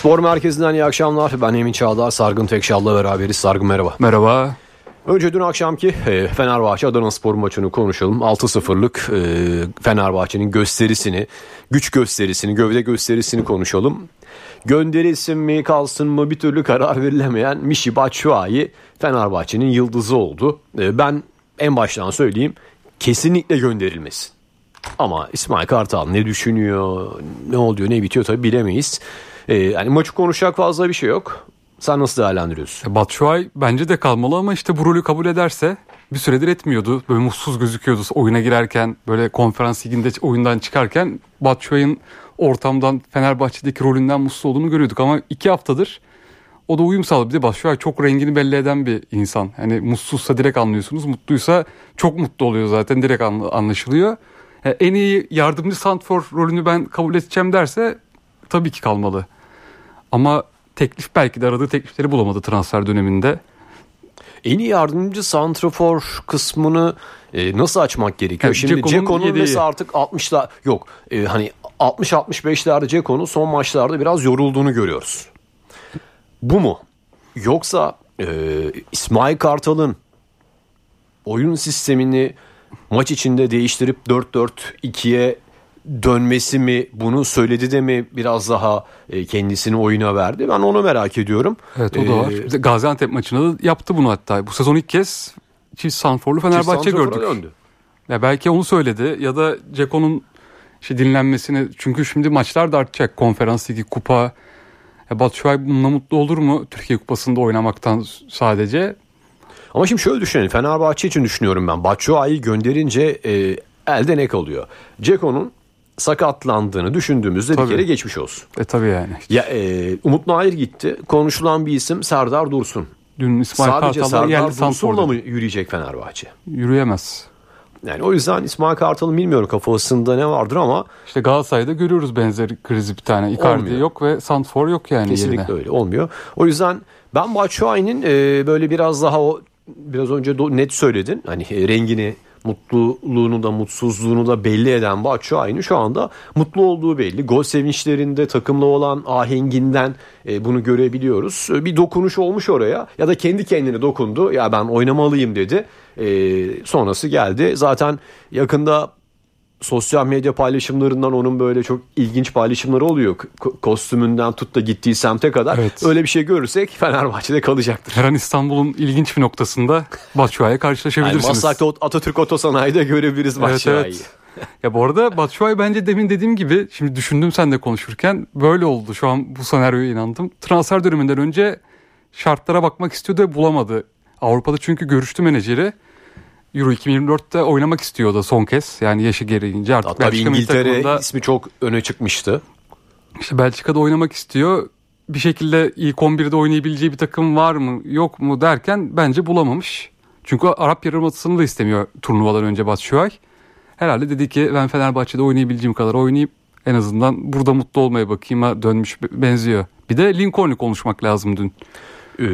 Spor Merkezi'nden iyi akşamlar. Ben Emin Çağlar, Sargın Tekşal'la beraberiz. Sargın merhaba. Merhaba. Önce dün akşamki e, Fenerbahçe Adana Spor maçını konuşalım. 6-0'lık e, Fenerbahçe'nin gösterisini, güç gösterisini, gövde gösterisini konuşalım. Gönderilsin mi kalsın mı bir türlü karar verilemeyen Mişi Batshuayi Fenerbahçe'nin yıldızı oldu. E, ben en baştan söyleyeyim kesinlikle gönderilmesin. Ama İsmail Kartal ne düşünüyor, ne oluyor, ne bitiyor tabii bilemeyiz. Ee, yani maçı konuşacak fazla bir şey yok. Sen nasıl değerlendiriyorsun? Batshuayi bence de kalmalı ama işte bu rolü kabul ederse bir süredir etmiyordu. Böyle mutsuz gözüküyordu oyuna girerken böyle konferans liginde oyundan çıkarken Batshuayi'nin ortamdan Fenerbahçe'deki rolünden mutsuz olduğunu görüyorduk ama iki haftadır o da uyum sağladı. Bir de Batshuayi çok rengini belli eden bir insan. Hani mutsuzsa direkt anlıyorsunuz. Mutluysa çok mutlu oluyor zaten direkt anlaşılıyor. Yani en iyi yardımcı santfor rolünü ben kabul edeceğim derse tabii ki kalmalı. Ama teklif belki de aradığı teklifleri bulamadı transfer döneminde. En iyi yardımcı santrafor kısmını e, nasıl açmak gerekiyor? Yani Şimdi Ceko'nun mesela artık 60'lar yok e, hani 60-65'lerde Ceko'nun son maçlarda biraz yorulduğunu görüyoruz. Bu mu? Yoksa e, İsmail Kartal'ın oyun sistemini maç içinde değiştirip 4-4-2'ye dönmesi mi bunu söyledi de mi biraz daha e, kendisini oyuna verdi ben onu merak ediyorum. Evet o da var. Ee, Gaziantep maçında da yaptı bunu hatta. Bu sezon ilk kez çift sanforlu Fenerbahçe gördük. Döndü. Ya belki onu söyledi ya da Ceko'nun işte dinlenmesini çünkü şimdi maçlar da artacak. Konferans ligi, kupa. Batshuayi bununla mutlu olur mu Türkiye Kupası'nda oynamaktan sadece? Ama şimdi şöyle düşünelim. Fenerbahçe için düşünüyorum ben. Batshuayi gönderince e, elde ne kalıyor? Ceko'nun sakatlandığını düşündüğümüzde tabii. bir kere geçmiş olsun. E tabii yani. Ya e, Umut Nair gitti. Konuşulan bir isim Serdar Dursun. Dün İsmail Sadece Serdar Dursun'la mı yürüyecek Fenerbahçe? Yürüyemez. Yani o yüzden İsmail Kartal'ın bilmiyorum kafasında ne vardır ama işte Galatasaray'da görüyoruz benzeri krizi bir tane. Icardi olmuyor. yok ve Santfor yok yani Kesinlikle yerine. öyle olmuyor. O yüzden ben Batshuayi'nin e, böyle biraz daha o biraz önce net söyledin. Hani e, rengini mutluluğunu da mutsuzluğunu da belli eden Batshuayi'nin şu anda mutlu olduğu belli. Gol sevinçlerinde takımla olan ahenginden e, bunu görebiliyoruz. E, bir dokunuş olmuş oraya ya da kendi kendine dokundu. Ya ben oynamalıyım dedi. E, sonrası geldi. Zaten yakında sosyal medya paylaşımlarından onun böyle çok ilginç paylaşımları oluyor. K- kostümünden tut da gittiği semte kadar. Evet. Öyle bir şey görürsek Fenerbahçe'de kalacaktır. Her an İstanbul'un ilginç bir noktasında Batshuayi'ye karşılaşabilirsiniz. Yani Maslak'ta Atatürk Otosanayi'de görebiliriz Batshuayi'yi. Evet, evet. ya bu arada Batshuayi bence demin dediğim gibi şimdi düşündüm sen de konuşurken böyle oldu. Şu an bu senaryoya inandım. Transfer döneminden önce şartlara bakmak istiyordu ve bulamadı. Avrupa'da çünkü görüştü menajeri. Euro 2024'te oynamak istiyordu son kez. Yani yaşı gereğince artık Hatta Belçika İngiltere takımında, ismi çok öne çıkmıştı. İşte Belçika'da oynamak istiyor. Bir şekilde ilk 11'de oynayabileceği bir takım var mı yok mu derken bence bulamamış. Çünkü Arap Yarımadası'nı da istemiyor turnuvadan önce Batshuayi. Herhalde dedi ki ben Fenerbahçe'de oynayabileceğim kadar oynayıp en azından burada mutlu olmaya bakayım dönmüş benziyor. Bir de Lincoln'u konuşmak lazım dün. Ee,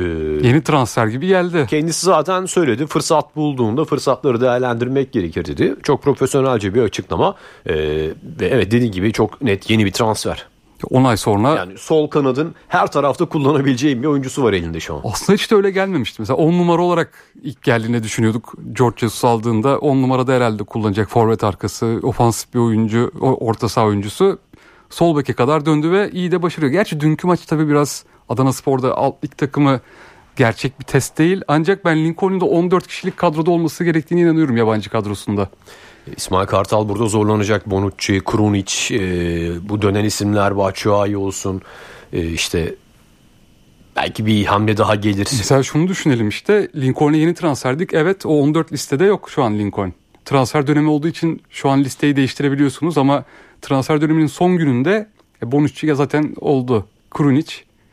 Yeni transfer gibi geldi. Kendisi zaten söyledi fırsat bulduğunda fırsatları değerlendirmek gerekir dedi. Çok profesyonelce bir açıklama ee, ve evet dediğin gibi çok net yeni bir transfer. 10 ay sonra yani sol kanadın her tarafta kullanabileceğim bir oyuncusu var elinde şu an. Aslında hiç de öyle gelmemişti. Mesela 10 numara olarak ilk geldiğinde düşünüyorduk. George Jesus aldığında 10 numarada herhalde kullanacak forvet arkası, ofansif bir oyuncu, orta saha oyuncusu. Sol beke kadar döndü ve iyi de başarıyor. Gerçi dünkü maç tabii biraz Adana Spor'da alt lig takımı gerçek bir test değil. Ancak ben Lincoln'un da 14 kişilik kadroda olması gerektiğine inanıyorum yabancı kadrosunda. İsmail Kartal burada zorlanacak. Bonucci, Krunic, e, bu dönen isimler Batshuayi olsun. E, işte belki bir hamle daha gelir. Mesela şunu düşünelim işte Lincoln'e yeni transferdik. Evet o 14 listede yok şu an Lincoln. Transfer dönemi olduğu için şu an listeyi değiştirebiliyorsunuz ama transfer döneminin son gününde e, Bonucci zaten oldu. Krunic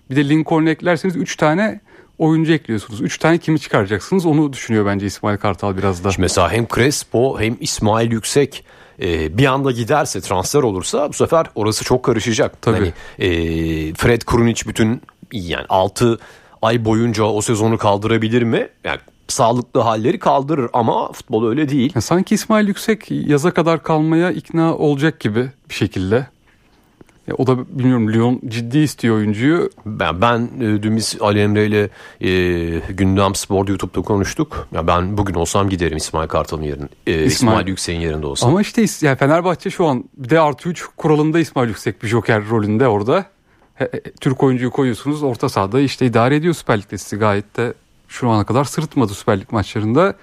bir de Lincoln'u eklerseniz 3 tane oyuncu ekliyorsunuz. 3 tane kimi çıkaracaksınız onu düşünüyor bence İsmail Kartal biraz da. Şimdi mesela hem Crespo hem İsmail Yüksek e, bir anda giderse transfer olursa bu sefer orası çok karışacak. Tabii. Yani, e, Fred Krunic bütün yani 6 ay boyunca o sezonu kaldırabilir mi? Yani sağlıklı halleri kaldırır ama futbol öyle değil. Ya sanki İsmail Yüksek yaza kadar kalmaya ikna olacak gibi bir şekilde. Ya o da bilmiyorum Lyon ciddi istiyor oyuncuyu. Ben, ben e, dün biz Ali Emre ile e, Gündem Spor YouTube'da konuştuk. Ya ben bugün olsam giderim İsmail Kartal'ın yerine. E, İsmail, İsmail Yüksek'in yerinde olsam. Ama işte yani Fenerbahçe şu an bir de artı 3 kuralında İsmail Yüksek bir joker rolünde orada. He, Türk oyuncuyu koyuyorsunuz orta sahada işte idare ediyor Süper Lig'de sizi gayet de şu ana kadar sırıtmadı Süper Lig maçlarında.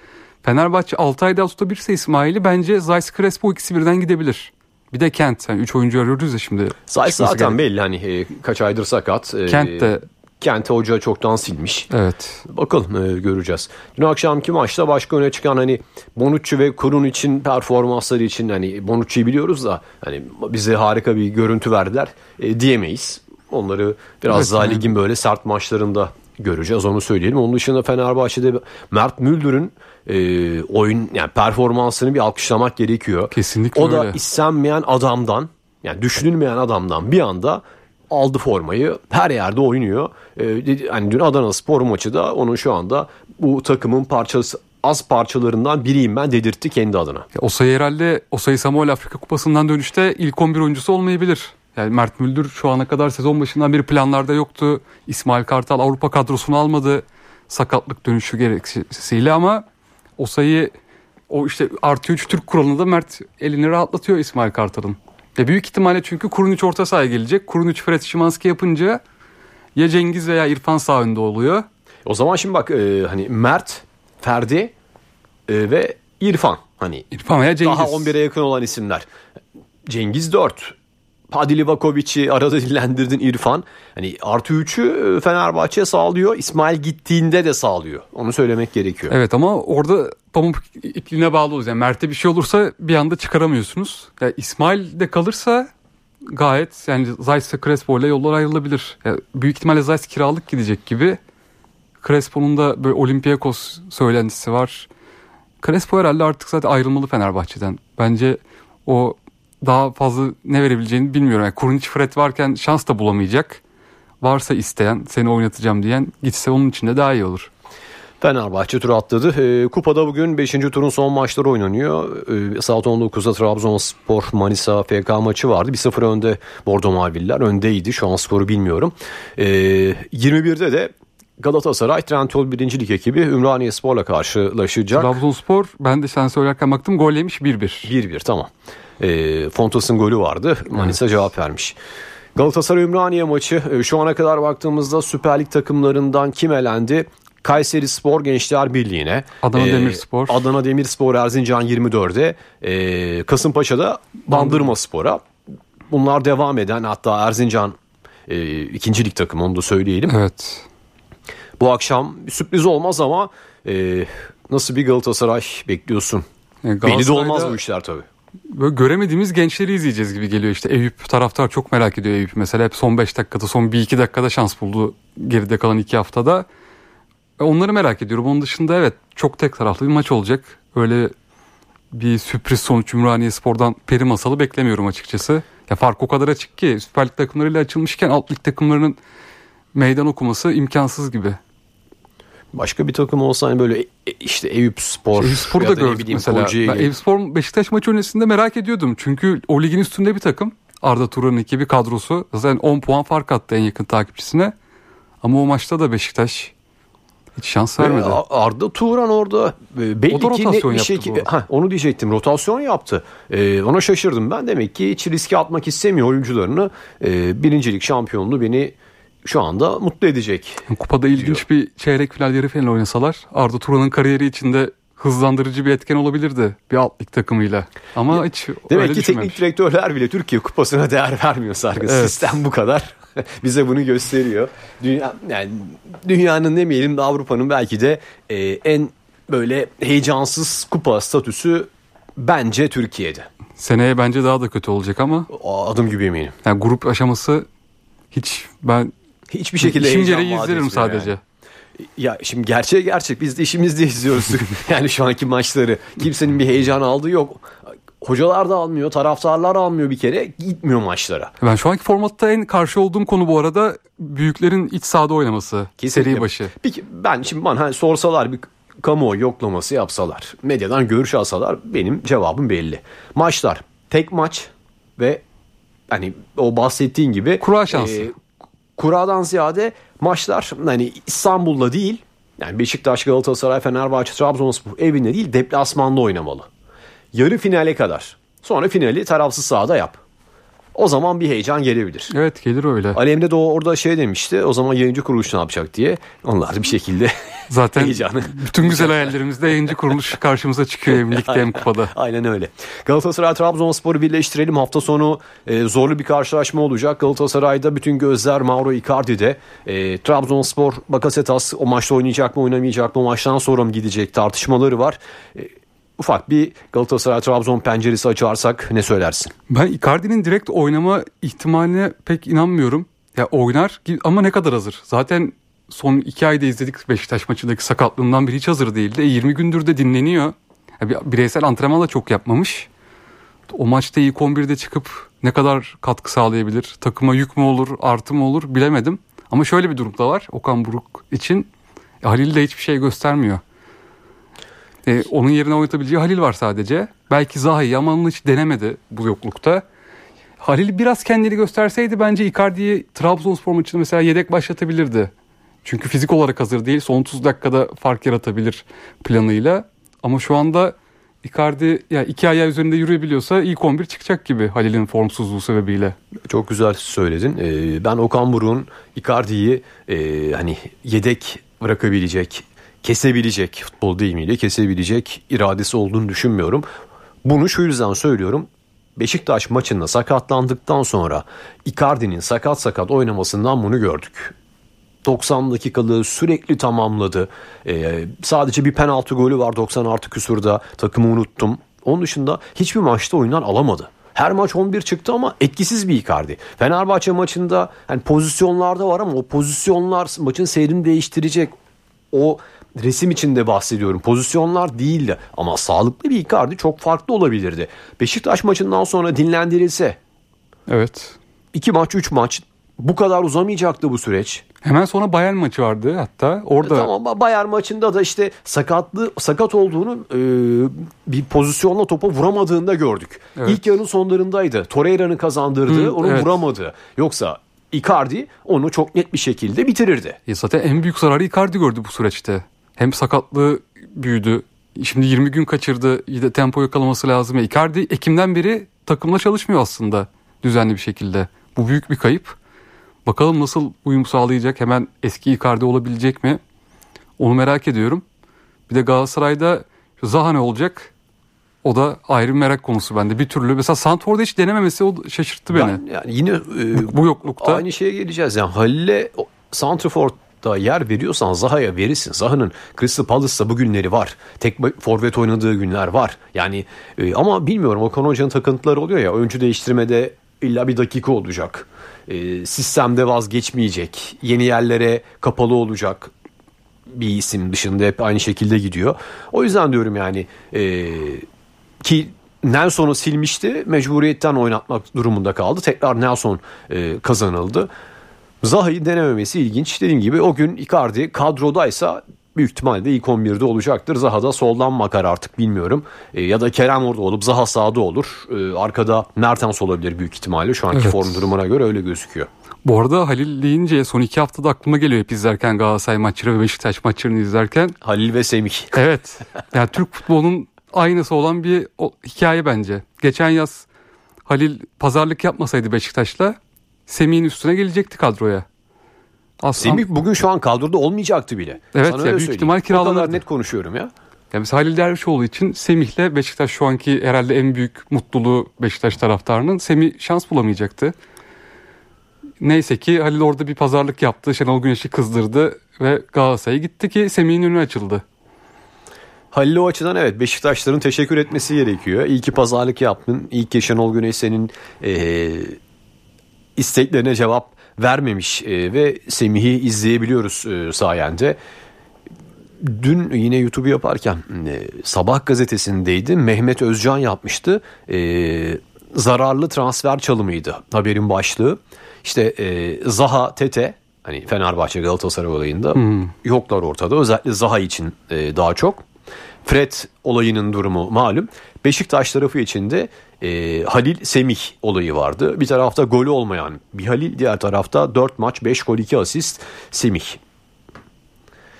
Fenerbahçe 6 ayda tutabilirse İsmail'i bence Zayt Crespo ikisi birden gidebilir. Bir de Kent. Yani 3 oyuncu arıyoruz ya şimdi. Zayt zaten gerek. belli hani e, kaç aydır sakat. E, Kent de Kent'e hoca çoktan silmiş. Evet. Bakalım e, göreceğiz. Dün akşamki maçta başka öne çıkan hani Bonucci ve Kurun için performansları için hani Bonucci'yi biliyoruz da hani bize harika bir görüntü verdiler e, diyemeyiz. Onları biraz evet, daha yani. ligin böyle sert maçlarında göreceğiz onu söyleyelim. Onun dışında Fenerbahçe'de Mert Müldür'ün e, oyun yani performansını bir alkışlamak gerekiyor. Kesinlikle O öyle. da istenmeyen adamdan yani düşünülmeyen adamdan bir anda aldı formayı. Her yerde oynuyor. Ee, hani dün Adana Spor maçı da onun şu anda bu takımın parçası az parçalarından biriyim ben dedirtti kendi adına. O sayı herhalde o sayı Samuel Afrika Kupası'ndan dönüşte ilk 11 oyuncusu olmayabilir. Yani Mert Müldür şu ana kadar sezon başından beri planlarda yoktu. İsmail Kartal Avrupa kadrosunu almadı. Sakatlık dönüşü gerekçesiyle ama o sayı o işte artı 3 Türk kuralında Mert elini rahatlatıyor İsmail Kartal'ın. Ve büyük ihtimalle çünkü Kurunic orta sahaya gelecek. Kurunic Fred Şimanski yapınca ya Cengiz veya İrfan sağ önde oluyor. O zaman şimdi bak e, hani Mert, Ferdi e, ve İrfan hani İrfan veya Cengiz. Daha 11'e yakın olan isimler. Cengiz 4. Hadi Livakovic'i arada dillendirdin İrfan. Hani artı 3'ü e, Fenerbahçe sağlıyor. İsmail gittiğinde de sağlıyor. Onu söylemek gerekiyor. Evet ama orada pamuk ipliğine bağlı olacak. Yani Mert'e bir şey olursa bir anda çıkaramıyorsunuz. Yani İsmail de kalırsa gayet yani Zayt'se Crespo ile yollar ayrılabilir. Yani büyük ihtimalle Zayt kiralık gidecek gibi. Crespo'nun da böyle Olympiakos söylentisi var. Crespo herhalde artık zaten ayrılmalı Fenerbahçe'den. Bence o daha fazla ne verebileceğini bilmiyorum. Yani Kurnic Fred varken şans da bulamayacak. Varsa isteyen seni oynatacağım diyen gitse onun için de daha iyi olur. Fenerbahçe tur atladı. E, kupada bugün 5. turun son maçları oynanıyor. E, saat 19'da Trabzonspor Manisa FK maçı vardı. 1-0 önde Bordo Maviller. Öndeydi. Şu an skoru bilmiyorum. E, 21'de de Galatasaray Trendyol 1. Lig ekibi Ümraniye Spor'la karşılaşacak. Trabzonspor ben de sen söylerken baktım gol yemiş 1-1. 1-1 tamam. E, Fontas'ın golü vardı. Manisa evet. cevap vermiş. Galatasaray Ümraniye maçı e, şu ana kadar baktığımızda Süper Lig takımlarından kim elendi? Kayseri Spor Gençler Birliği'ne. Adana ee, Demirspor. Adana Demirspor Erzincan 24'e. E, Kasımpaşa'da Bandırma Spor'a. Bunlar devam eden hatta Erzincan e, ikinci lig takımı onu da söyleyelim. Evet. Bu akşam sürpriz olmaz ama e, nasıl bir Galatasaray bekliyorsun? Yani Belli de olmaz bu işler tabii böyle göremediğimiz gençleri izleyeceğiz gibi geliyor işte. Eyüp taraftar çok merak ediyor Eyüp. Mesela hep son 5 dakikada son 1-2 dakikada şans buldu geride kalan 2 haftada. Onları merak ediyorum. Onun dışında evet çok tek taraflı bir maç olacak. Öyle bir sürpriz sonuç Ümraniye Spor'dan peri masalı beklemiyorum açıkçası. Ya fark o kadar açık ki Süper Lig takımlarıyla açılmışken alt lig takımlarının meydan okuması imkansız gibi. Başka bir takım olsa hani böyle e, işte Eyüp Spor Eyüp Spor'u da gördük mesela. Ben Eyüp Spor Beşiktaş maçı öncesinde merak ediyordum. Çünkü o ligin üstünde bir takım. Arda Turan'ın ekibi kadrosu. Zaten 10 puan fark attı en yakın takipçisine. Ama o maçta da Beşiktaş hiç şans vermedi. Arda Turan orada e, belli o da ki net bir şey ha, onu diyecektim. Rotasyon yaptı. Ee, ona şaşırdım ben. Demek ki hiç riske atmak istemiyor oyuncularını. Ee, birincilik şampiyonluğu beni şu anda mutlu edecek. Kupada ilginç bir çeyrek final yarı final oynasalar Arda Turan'ın kariyeri içinde hızlandırıcı bir etken olabilirdi bir alt lig takımıyla. Ama ya, hiç Demek öyle ki teknik direktörler bile Türkiye kupasına değer vermiyor Sargı. Evet. Sistem bu kadar. Bize bunu gösteriyor. Dünya, yani dünyanın demeyelim de Avrupa'nın belki de e, en böyle heyecansız kupa statüsü bence Türkiye'de. Seneye bence daha da kötü olacak ama. Adım gibi eminim. Yani grup aşaması hiç ben Hiçbir şekilde İşim gereği izlerim sadece. Yani. Ya şimdi gerçeğe gerçek biz de işimizde izliyoruz yani şu anki maçları. Kimsenin bir heyecan aldığı yok. Hocalar da almıyor, taraftarlar almıyor bir kere. Gitmiyor maçlara. Ben şu anki formatta en karşı olduğum konu bu arada büyüklerin iç sahada oynaması. Kesinlikle. Seri başı. Peki ben şimdi bana hani sorsalar bir kamuoyu yoklaması yapsalar, medyadan görüş alsalar benim cevabım belli. Maçlar tek maç ve hani o bahsettiğin gibi Kura şansı. e, kuradan ziyade maçlar hani İstanbul'da değil yani Beşiktaş, Galatasaray, Fenerbahçe, Trabzonspor evinde değil deplasmanda oynamalı. Yarı finale kadar. Sonra finali tarafsız sahada yap. O zaman bir heyecan gelebilir. Evet gelir öyle. Ali Emre de orada şey demişti. O zaman yayıncı kuruluş ne yapacak diye. Onlar bir şekilde Zaten heyecanı. bütün güzel hayallerimizde yayıncı kuruluş karşımıza çıkıyor hem ligde hem kupada. Aynen öyle. Galatasaray Trabzonspor'u birleştirelim. Hafta sonu e, zorlu bir karşılaşma olacak. Galatasaray'da bütün gözler Mauro Icardi'de. E, Trabzonspor Bakasetas o maçta oynayacak mı oynamayacak mı? O maçtan sonra mı gidecek tartışmaları var. E, ufak bir Galatasaray Trabzon penceresi açarsak ne söylersin? Ben Icardi'nin direkt oynama ihtimaline pek inanmıyorum. Ya oynar ama ne kadar hazır? Zaten son iki ayda izledik Beşiktaş maçındaki sakatlığından beri hiç hazır değildi. E, 20 gündür de dinleniyor. Ya bir- bireysel antrenman da çok yapmamış. O maçta ilk 11'de çıkıp ne kadar katkı sağlayabilir? Takıma yük mü olur, artı mı olur bilemedim. Ama şöyle bir durum da var Okan Buruk için. e, Halil de hiçbir şey göstermiyor. E, onun yerine oynatabileceği Halil var sadece. Belki Zaha'yı ama onu hiç denemedi bu yoklukta. Halil biraz kendini gösterseydi bence Icardi'yi Trabzonspor maçında mesela yedek başlatabilirdi. Çünkü fizik olarak hazır değil. Son 30 dakikada fark yaratabilir planıyla. Ama şu anda Icardi ya iki ayağı üzerinde yürüyebiliyorsa ilk 11 çıkacak gibi Halil'in formsuzluğu sebebiyle. Çok güzel söyledin. Ee, ben Okan Buruk'un Icardi'yi e, hani yedek bırakabilecek, kesebilecek futbol deyimiyle kesebilecek iradesi olduğunu düşünmüyorum. Bunu şu yüzden söylüyorum. Beşiktaş maçında sakatlandıktan sonra Icardi'nin sakat sakat oynamasından bunu gördük. 90 dakikalığı sürekli tamamladı. Ee, sadece bir penaltı golü var 90 artı küsurda takımı unuttum. Onun dışında hiçbir maçta oyundan alamadı. Her maç 11 çıktı ama etkisiz bir Icardi. Fenerbahçe maçında hani pozisyonlarda var ama o pozisyonlar maçın seyrini değiştirecek. O resim içinde bahsediyorum. Pozisyonlar değildi ama sağlıklı bir Icardi çok farklı olabilirdi. Beşiktaş maçından sonra dinlendirilse Evet. 2 maç 3 maç bu kadar uzamayacaktı bu süreç. Hemen sonra Bayern maçı vardı hatta. Orada Tamam Ba- Bayern maçında da işte sakatlı sakat olduğunu e, bir pozisyonla topa vuramadığında gördük. Evet. İlk yarının sonlarındaydı. Torreira'nın kazandırdığı Hı, onu evet. vuramadı. Yoksa Icardi onu çok net bir şekilde bitirirdi. Ya zaten en büyük zararı Icardi gördü bu süreçte. Hem sakatlığı büyüdü. Şimdi 20 gün kaçırdı. Yine tempo yakalaması lazım. Ya Icardi Ekim'den beri takımla çalışmıyor aslında düzenli bir şekilde. Bu büyük bir kayıp. Bakalım nasıl uyum sağlayacak. Hemen eski Icardi olabilecek mi? Onu merak ediyorum. Bir de Galatasaray'da Zaha ne olacak? O da ayrı bir merak konusu bende. Bir türlü mesela Santfor'da hiç denememesi o şaşırttı beni. Ben yani yine e, bu yoklukta aynı şeye geleceğiz. Yani Halil'e Santrfor'da yer veriyorsan Zaha'ya verirsin. Zaha'nın Crystal Palace'da bugünleri var. Tek forvet oynadığı günler var. Yani e, ama bilmiyorum Okan Hoca'nın takıntıları oluyor ya. Oyuncu değiştirmede illa bir dakika olacak. E, sistemde vazgeçmeyecek. Yeni yerlere kapalı olacak bir isim dışında hep aynı şekilde gidiyor. O yüzden diyorum yani e, ki Nelson'u silmişti. Mecburiyetten oynatmak durumunda kaldı. Tekrar Nelson e, kazanıldı. Zaha'yı denememesi ilginç. Dediğim gibi o gün Icardi kadrodaysa büyük ihtimalle ilk 11'de olacaktır. Zaha da soldan bakar artık bilmiyorum. E, ya da Kerem orada olup Zaha sağda olur. E, arkada Mertens olabilir büyük ihtimalle. Şu anki Evet. form durumuna göre öyle gözüküyor. Bu arada Halil deyince son iki haftada aklıma geliyor hep izlerken Galatasaray maçları ve Beşiktaş maçlarını izlerken. Halil ve Semih. Evet. Yani Türk futbolunun aynısı olan bir hikaye bence. Geçen yaz Halil pazarlık yapmasaydı Beşiktaş'la Semih'in üstüne gelecekti kadroya. Aslında Semih bugün şu an kadroda olmayacaktı bile. Evet Sana ya, büyük söyleyeyim. ihtimal O kiralanırdı. kadar net konuşuyorum ya. yani mesela Halil Dervişoğlu için Semih'le Beşiktaş şu anki herhalde en büyük mutluluğu Beşiktaş taraftarının Semih şans bulamayacaktı. Neyse ki Halil orada bir pazarlık yaptı. Şenol Güneş'i kızdırdı ve Galatasaray'a gitti ki Semih'in önü açıldı. Halil o açıdan evet Beşiktaşların teşekkür etmesi gerekiyor. İyi ki pazarlık yaptın. İyi ki Şenol Güneş senin eee, isteklerine cevap vermemiş eee, ve Semih'i izleyebiliyoruz eee, sayende. Dün yine YouTube yaparken eee, Sabah gazetesindeydi. Mehmet Özcan yapmıştı. Zararlı transfer çalımıydı haberin başlığı. İşte eee, Zaha Tete hani Fenerbahçe Galatasaray olayında yoklar ortada. Özellikle Zaha için eee, daha çok. Fred olayının durumu malum. Beşiktaş tarafı için de e, Halil Semih olayı vardı. Bir tarafta golü olmayan bir Halil, diğer tarafta 4 maç 5 gol 2 asist Semih.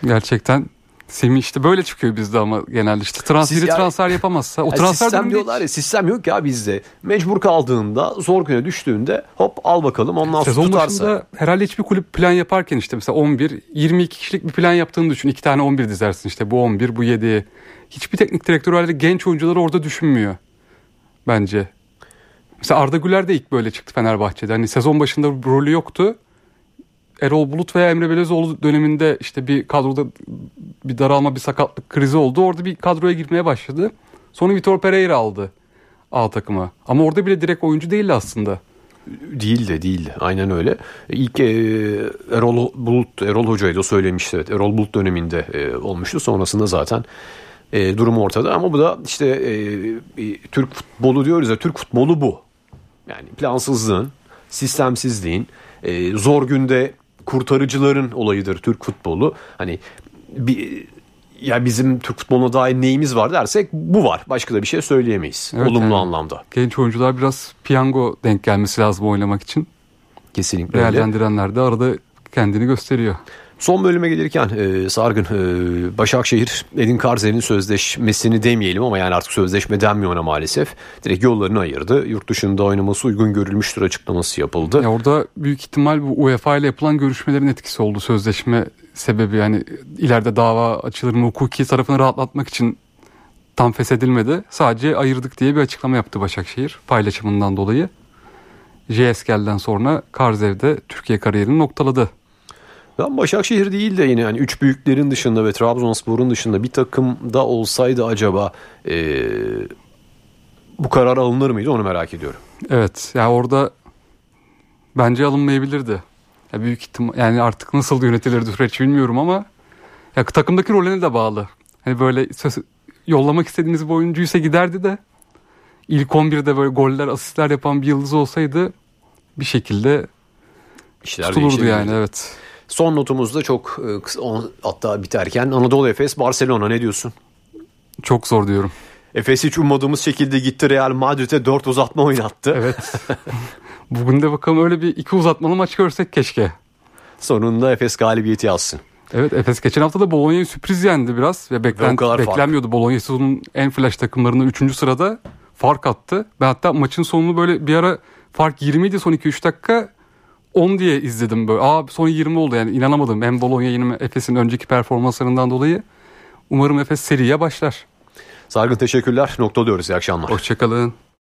Gerçekten Semih işte böyle çıkıyor bizde ama genelde işte transferi Siz yani- transfer yapamazsa o Yani transfer sistem diyorlar ya sistem yok ya bizde. Mecbur kaldığında zor güne düştüğünde hop al bakalım ondan sonra Sezon tutarsa. herhalde hiçbir kulüp plan yaparken işte mesela 11, 22 kişilik bir plan yaptığını düşün. İki tane 11 dizersin işte bu 11, bu 7. Hiçbir teknik direktör öyle genç oyuncuları orada düşünmüyor bence. Mesela Arda Güler de ilk böyle çıktı Fenerbahçe'de. Hani sezon başında rolü yoktu. Erol Bulut veya Emre Belezoğlu döneminde işte bir kadroda bir daralma, bir sakatlık krizi oldu. Orada bir kadroya girmeye başladı. Sonra Vitor Pereira aldı A takıma. Ama orada bile direkt oyuncu değildi aslında. Değil de değil de aynen öyle. İlk e, Erol Bulut Erol Hoca'ydı o söylemişti. Evet. Erol Bulut döneminde e, olmuştu. Sonrasında zaten e, durum ortada ama bu da işte e, Türk futbolu diyoruz ya Türk futbolu bu. Yani plansızlığın, sistemsizliğin, e, zor günde kurtarıcıların olayıdır Türk futbolu. Hani bir ya bizim Türk futboluna dair neyimiz var dersek bu var. Başka da bir şey söyleyemeyiz. Evet, olumlu yani. anlamda. Genç oyuncular biraz piyango denk gelmesi lazım oynamak için. Kesinlikle öyle. Değerlendirenler de arada kendini gösteriyor. Son bölüme gelirken e, Sargın e, Başakşehir Edin Karzer'in sözleşmesini demeyelim ama yani artık sözleşme denmiyor ona maalesef. Direkt yollarını ayırdı. Yurt dışında oynaması uygun görülmüştür açıklaması yapıldı. Ya orada büyük ihtimal bu UEFA ile yapılan görüşmelerin etkisi oldu sözleşme sebebi yani ileride dava açılır mı hukuki tarafını rahatlatmak için tam feshedilmedi. Sadece ayırdık diye bir açıklama yaptı Başakşehir paylaşımından dolayı. JSK'den sonra Karzev'de Türkiye kariyerini noktaladı. Ben Başakşehir değil de yine yani üç büyüklerin dışında ve Trabzonspor'un dışında bir takımda olsaydı acaba e, bu karar alınır mıydı onu merak ediyorum. Evet ya orada bence alınmayabilirdi. Ya büyük ihtimal yani artık nasıl yönetilirdi süreç bilmiyorum ama ya takımdaki rolüne de bağlı. Hani böyle söz, yollamak istediğiniz bir oyuncuysa giderdi de ilk 11'de böyle goller, asistler yapan bir yıldız olsaydı bir şekilde İşler tutulurdu yani evet. Son notumuzda çok e, hatta biterken Anadolu Efes Barcelona ne diyorsun? Çok zor diyorum. Efes hiç ummadığımız şekilde gitti Real Madrid'e 4 uzatma oynattı. Evet. Bugün de bakalım öyle bir iki uzatmalı maç görsek keşke. Sonunda Efes galibiyeti alsın. Evet Efes geçen hafta da Bologna'yı sürpriz yendi biraz ve Ve beklen, o kadar fark. beklenmiyordu. Bologna sezonun en flash takımlarında 3. sırada fark attı. Ben hatta maçın sonunu böyle bir ara fark 20 idi son 2-3 dakika 10 diye izledim böyle. Aa son 20 oldu yani inanamadım. Hem Bologna yine Efes'in önceki performanslarından dolayı. Umarım Efes seriye başlar. Sargın teşekkürler. Noktalıyoruz. İyi akşamlar. Hoşçakalın.